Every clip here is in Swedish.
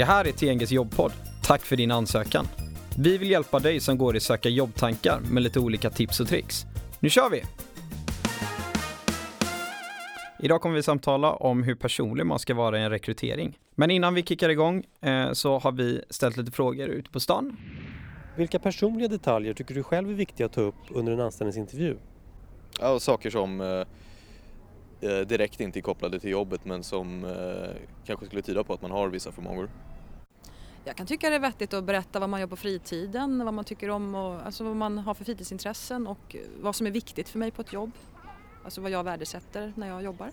Det här är TNGs jobbpodd. Tack för din ansökan. Vi vill hjälpa dig som går i söka jobbtankar med lite olika tips och tricks. Nu kör vi! Idag kommer vi samtala om hur personlig man ska vara i en rekrytering. Men innan vi kickar igång eh, så har vi ställt lite frågor ute på stan. Vilka personliga detaljer tycker du själv är viktiga att ta upp under en anställningsintervju? Ja, saker som eh, eh, direkt inte är kopplade till jobbet men som eh, kanske skulle tyda på att man har vissa förmågor. Jag kan tycka det är vettigt att berätta vad man gör på fritiden, vad man tycker om och alltså vad man har för fritidsintressen och eh, vad som är viktigt för mig på ett jobb. Alltså vad jag värdesätter när jag jobbar.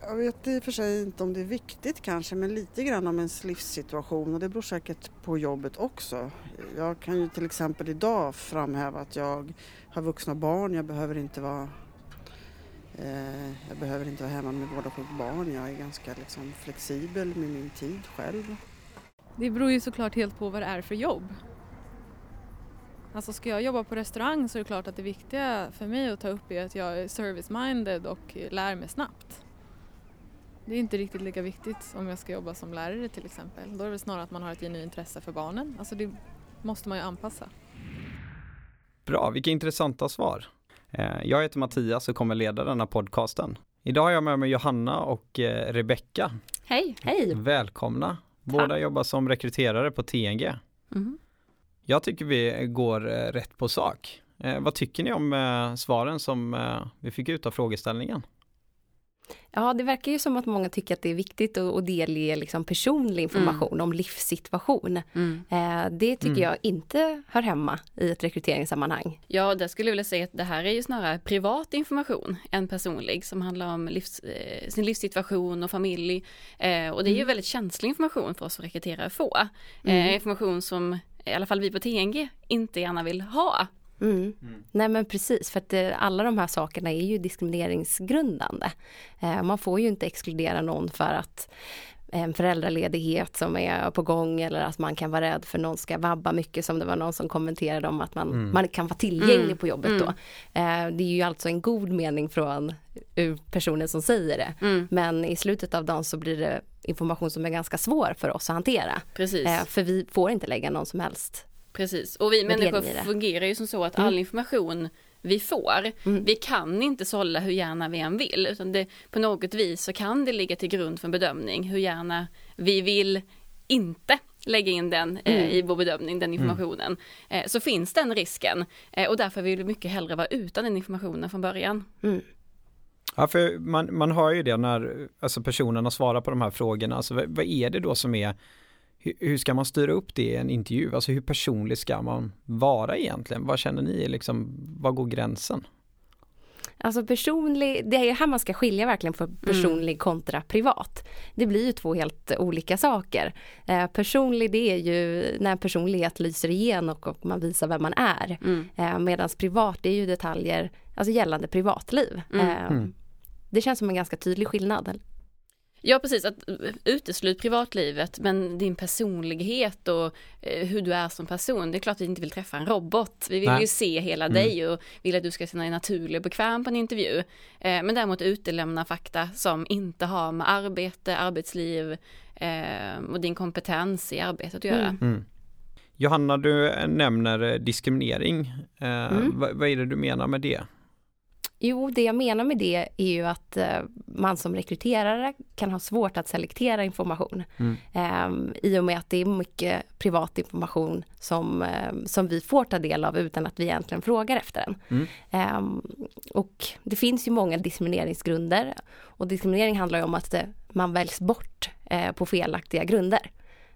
Jag vet i och för sig inte om det är viktigt kanske men lite grann om ens livssituation och det beror säkert på jobbet också. Jag kan ju till exempel idag framhäva att jag har vuxna barn, jag behöver inte vara eh, jag behöver inte vara hemma med båda sjukt barn. Jag är ganska liksom, flexibel med min tid själv. Det beror ju såklart helt på vad det är för jobb. Alltså ska jag jobba på restaurang så är det klart att det viktiga för mig att ta upp är att jag är service-minded och lär mig snabbt. Det är inte riktigt lika viktigt om jag ska jobba som lärare till exempel. Då är det snarare att man har ett genuint intresse för barnen. Alltså det måste man ju anpassa. Bra, vilka intressanta svar. Eh, jag heter Mattias och kommer leda denna podcasten. Idag har jag med mig Johanna och eh, Rebecka. Hej, hej! Välkomna! Båda jobbar som rekryterare på TNG. Mm. Jag tycker vi går eh, rätt på sak. Vad tycker ni om svaren som vi fick ut av frågeställningen? Ja, det verkar ju som att många tycker att det är viktigt att, att delge liksom personlig information mm. om livssituation. Mm. Eh, det tycker mm. jag inte hör hemma i ett rekryteringssammanhang. Ja, det skulle jag vilja säga att det här är ju snarare privat information än personlig som handlar om livs, eh, sin livssituation och familj. Eh, och det är ju mm. väldigt känslig information för oss som rekryterare att få. Eh, information som i alla fall vi på TNG inte gärna vill ha Mm. Mm. Nej men precis, för att eh, alla de här sakerna är ju diskrimineringsgrundande. Eh, man får ju inte exkludera någon för att en föräldraledighet som är på gång eller att man kan vara rädd för någon ska vabba mycket som det var någon som kommenterade om att man, mm. man kan vara tillgänglig mm. på jobbet då. Mm. Eh, det är ju alltså en god mening från personen som säger det. Mm. Men i slutet av dagen så blir det information som är ganska svår för oss att hantera. Precis. Eh, för vi får inte lägga någon som helst Precis, och vi människor fungerar ju som så att all mm. information vi får, mm. vi kan inte sålla hur gärna vi än vill, utan det, på något vis så kan det ligga till grund för en bedömning hur gärna vi vill inte lägga in den eh, mm. i vår bedömning, den mm. informationen, mm. eh, så finns den risken. Eh, och därför vill vi mycket hellre vara utan den informationen från början. Mm. Ja, för man, man hör ju det när alltså personerna svarar på de här frågorna, alltså vad, vad är det då som är hur ska man styra upp det i en intervju? Alltså hur personlig ska man vara egentligen? Vad känner ni, liksom, vad går gränsen? Alltså personlig, det är här man ska skilja verkligen på personlig mm. kontra privat. Det blir ju två helt olika saker. Eh, personlig det är ju när personlighet lyser igenom och, och man visar vem man är. Mm. Eh, Medan privat det är ju detaljer alltså gällande privatliv. Mm. Eh, mm. det känns som en ganska tydlig skillnad. Ja precis, att uteslut privatlivet men din personlighet och eh, hur du är som person. Det är klart att vi inte vill träffa en robot. Vi vill Nej. ju se hela mm. dig och vill att du ska känna dig naturlig och bekväm på en intervju. Eh, men däremot utelämna fakta som inte har med arbete, arbetsliv eh, och din kompetens i arbetet att göra. Mm. Mm. Johanna, du nämner diskriminering. Mm. Vad är det du menar med det? Jo, det jag menar med det är ju att eh, man som rekryterare kan ha svårt att selektera information. Mm. Eh, I och med att det är mycket privat information som, eh, som vi får ta del av utan att vi egentligen frågar efter den. Mm. Ehm, och det finns ju många diskrimineringsgrunder och diskriminering handlar ju om att eh, man väljs bort på felaktiga grunder.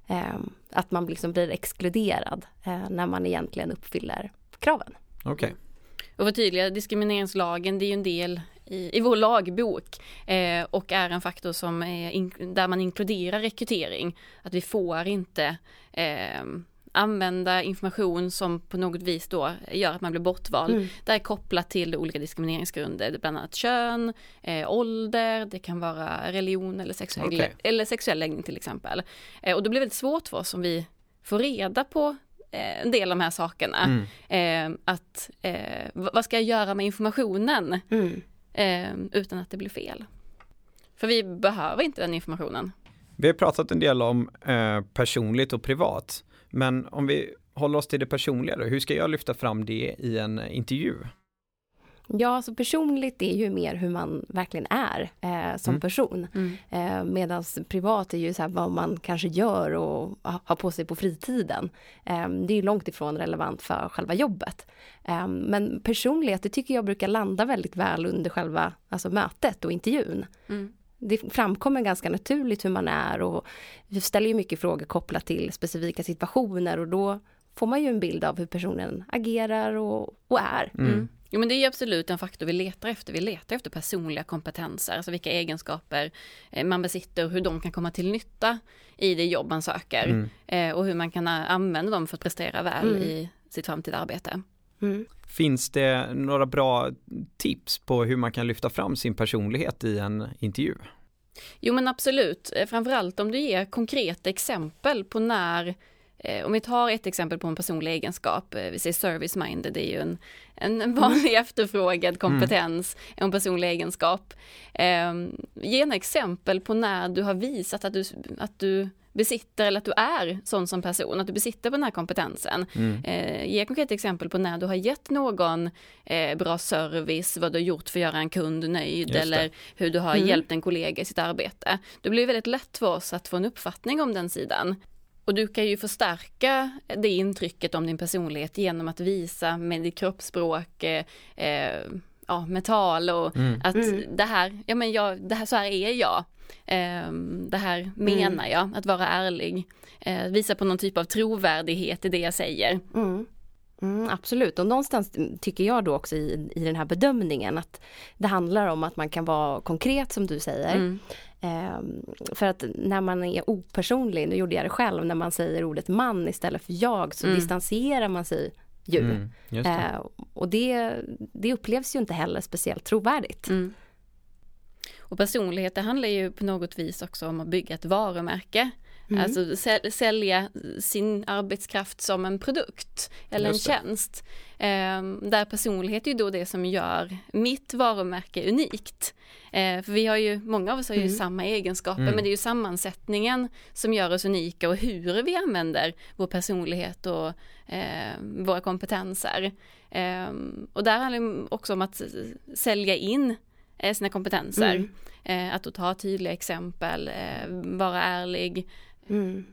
Ehm, att man liksom blir exkluderad när man egentligen uppfyller kraven. Okay. Och förtydliga, diskrimineringslagen det är ju en del i, i vår lagbok eh, och är en faktor som in, där man inkluderar rekrytering. Att vi får inte eh, använda information som på något vis då gör att man blir bortvald. Mm. Det är kopplat till olika diskrimineringsgrunder, bland annat kön, eh, ålder, det kan vara religion eller sexuell, okay. eller sexuell läggning till exempel. Eh, och då blir det väldigt svårt för oss om vi får reda på en del av de här sakerna. Mm. Eh, att eh, vad ska jag göra med informationen mm. eh, utan att det blir fel? För vi behöver inte den informationen. Vi har pratat en del om eh, personligt och privat, men om vi håller oss till det personliga då, hur ska jag lyfta fram det i en intervju? Ja, alltså personligt är ju mer hur man verkligen är eh, som Mm. person. Mm. Eh, Medan privat är ju så här vad man kanske gör och ha- har på sig på fritiden. Eh, det är ju långt ifrån relevant för själva jobbet. Eh, men personlighet, det tycker jag brukar landa väldigt väl under själva alltså mötet och intervjun. Mm. Det framkommer ganska naturligt hur man är och vi ställer ju mycket frågor kopplat till specifika situationer och då får man ju en bild av hur personen agerar och, och är. Mm. Jo men det är ju absolut en faktor vi letar efter. Vi letar efter personliga kompetenser, alltså vilka egenskaper eh, man besitter och hur de kan komma till nytta i det jobb man söker. Mm. Eh, och hur man kan eh, använda dem för att prestera väl Mm. i sitt framtida arbete. Mm. Finns det några bra tips på hur man kan lyfta fram sin personlighet i en intervju? Jo men absolut, framförallt om du ger konkreta exempel på när om vi tar ett exempel på en personlig egenskap, eh, vi säger service-minded, det är ju en, en, en vanlig efterfrågad kompetens, en personlig egenskap. Eh, ge gärna exempel på när du har visat att du, att du besitter eller att du är sån som person, att du besitter på den här kompetensen. Mm. Eh, ge konkreta exempel på när du har gett någon eh, bra service, vad du har gjort för att göra en kund nöjd eller hur du har Mm. hjälpt en kollega i sitt arbete. Det blir väldigt lätt för oss att få en uppfattning om den sidan. Och du kan ju förstärka det intrycket om din personlighet genom att visa med ditt kroppsspråk, eh, eh, ja, tal och Mm. att Mm. det här, ja men jag, det här, så här är jag. Eh, det här menar jag, att vara ärlig. Eh, visa på någon typ av trovärdighet i det jag säger. Mm. Mm, absolut, och någonstans tycker jag då också i, i den här bedömningen att det handlar om att man kan vara konkret som du säger. Mm. Ehm, för att när man är opersonlig, nu gjorde jag det själv, när man säger ordet man istället för jag så Mm. distanserar man sig ju. Mm. Just det. Eh, och det, det upplevs ju inte heller speciellt trovärdigt. Mm. Och personlighet, det handlar ju på något vis också om att bygga ett varumärke. Mm. Alltså säl- sälja sin arbetskraft som en produkt eller en tjänst. Ehm, där personlighet är ju då det som gör mitt varumärke unikt. Eh, för vi har ju, många av oss har ju Mm. samma egenskaper Mm. men det är ju sammansättningen som gör oss unika och hur vi använder vår personlighet och eh, våra kompetenser. Ehm, och där handlar det också om att sälja in eh, sina kompetenser. Mm. Eh, att ta tydliga exempel, eh, vara ärlig. Mm.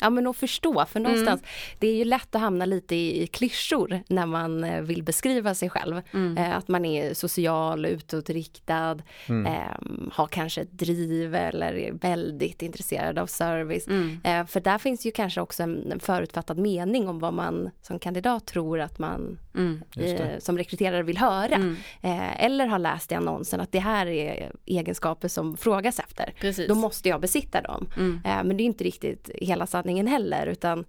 Ja men att förstå, för någonstans, det är ju lätt att hamna lite i, i klyschor när man eh, vill beskriva sig själv. Mm. Eh, att man är social, utåtriktad, Mm. eh, har kanske ett driv eller är väldigt intresserad av service. Mm. Eh, för där finns ju kanske också en, en förutfattad mening om vad man som kandidat tror att man Mm. Eh, som rekryterare vill höra. Mm. Eh, eller har läst i annonsen att det här är egenskaper som frågas efter. Precis. Då måste jag besitta dem. Mm. Men det är inte riktigt hela sanningen heller utan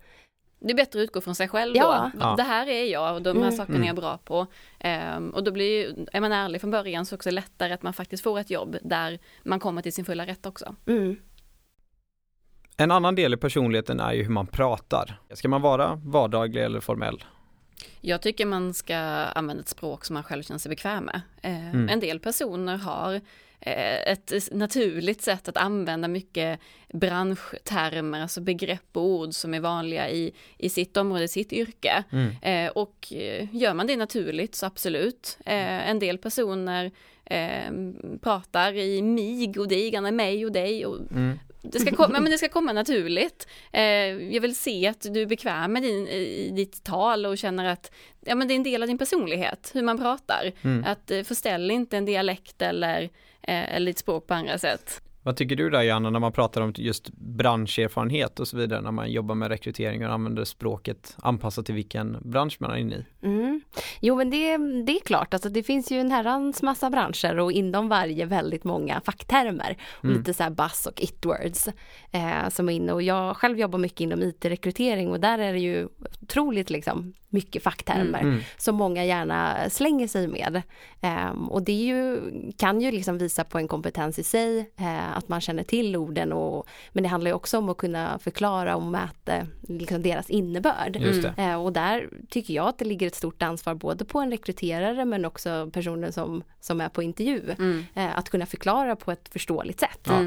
Det är bättre att utgå från sig själv Ja. då. Ja. Det här är jag och de här Mm. sakerna är jag bra på. Ehm, och då blir ju, är man ärlig från början så också lättare att man faktiskt får ett jobb där man kommer till sin fulla rätt också. mm, En annan del i personligheten är ju hur man pratar. Ska man vara vardaglig eller formell? Jag tycker man ska använda ett språk som man själv känner sig bekväm med. Eh, Mm. En del personer har ett naturligt sätt att använda mycket branschtermer, alltså begrepp och ord som är vanliga i, i sitt område, sitt yrke. Mm. Eh, och eh, gör man det naturligt så absolut. Eh, en del personer eh, pratar i mig och dig, gärna mig och dig. Och Mm. Det, ska komma, men det ska komma naturligt. Eh, jag vill se att du är bekväm med din, i ditt tal och känner att ja, men det är en del av din personlighet, hur man pratar. Mm. Att eh, förställ inte en dialekt eller, eh, eller ditt språk på andra sätt. Vad tycker du där Janna när man pratar om just branscherfarenhet och så vidare när man jobbar med rekrytering och använder språket anpassat till vilken bransch man är inne i? mm. Jo men det, det är klart, alltså, det finns ju en herrans massa branscher och inom varje väldigt många facktermer. Och Mm. lite så här buzz och it-words eh, som är inne och jag själv jobbar mycket inom IT-rekrytering och där är det ju otroligt liksom mycket facktermer Mm. som många gärna slänger sig med. Ehm, och det ju, kan ju liksom visa på en kompetens i sig, eh, att man känner till orden och, men det handlar ju också om att kunna förklara och mäta liksom deras innebörd. Just det. Eh, och där tycker jag att det ligger ett stort ansvar både på en rekryterare men också personen som, som är på intervju. Mm. Eh, att kunna förklara på ett förståeligt sätt. Ja.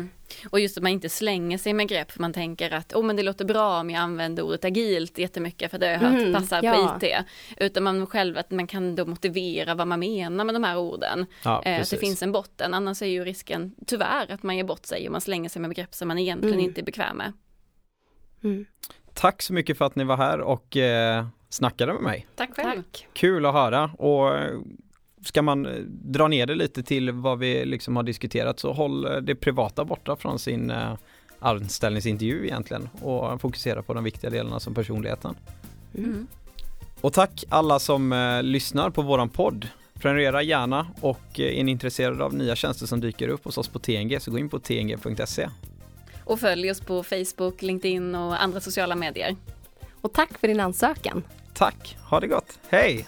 Och just att man inte slänger sig med grepp för man tänker att oh, men det låter bra om jag använder ordet agilt jättemycket för det har jag hört Mm, passar ja. på IT. Utan man själv att man kan då motivera vad man menar med de här orden. Ja, Eh, att det finns en botten, annars är ju risken tyvärr att man ger bort sig och man slänger sig med begrepp som man egentligen Mm. inte är bekväm med. Mm. Tack så mycket för att ni var här och eh, snackade med mig. Tack själv. Tack. Kul att höra och ska man eh, dra ner det lite till vad vi liksom har diskuterat så håll eh, det privata borta från sin eh, anställningsintervju egentligen och fokusera på de viktiga delarna som personligheten. Mm. Och tack alla som eh, lyssnar på våran podd. Prenumerera gärna och eh, är ni intresserade av nya tjänster som dyker upp hos oss på TNG så gå in på tng.se. Och följ oss på Facebook, LinkedIn och andra sociala medier. Och tack för din ansökan. Tack, ha det gott, hej!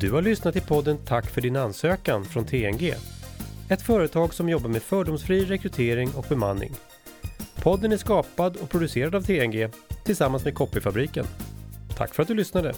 Du har lyssnat till podden Tack för din ansökan från TNG. Ett företag som jobbar med fördomsfri rekrytering och bemanning. Podden är skapad och producerad av TNG tillsammans med Copyfabriken. Tack för att du lyssnade!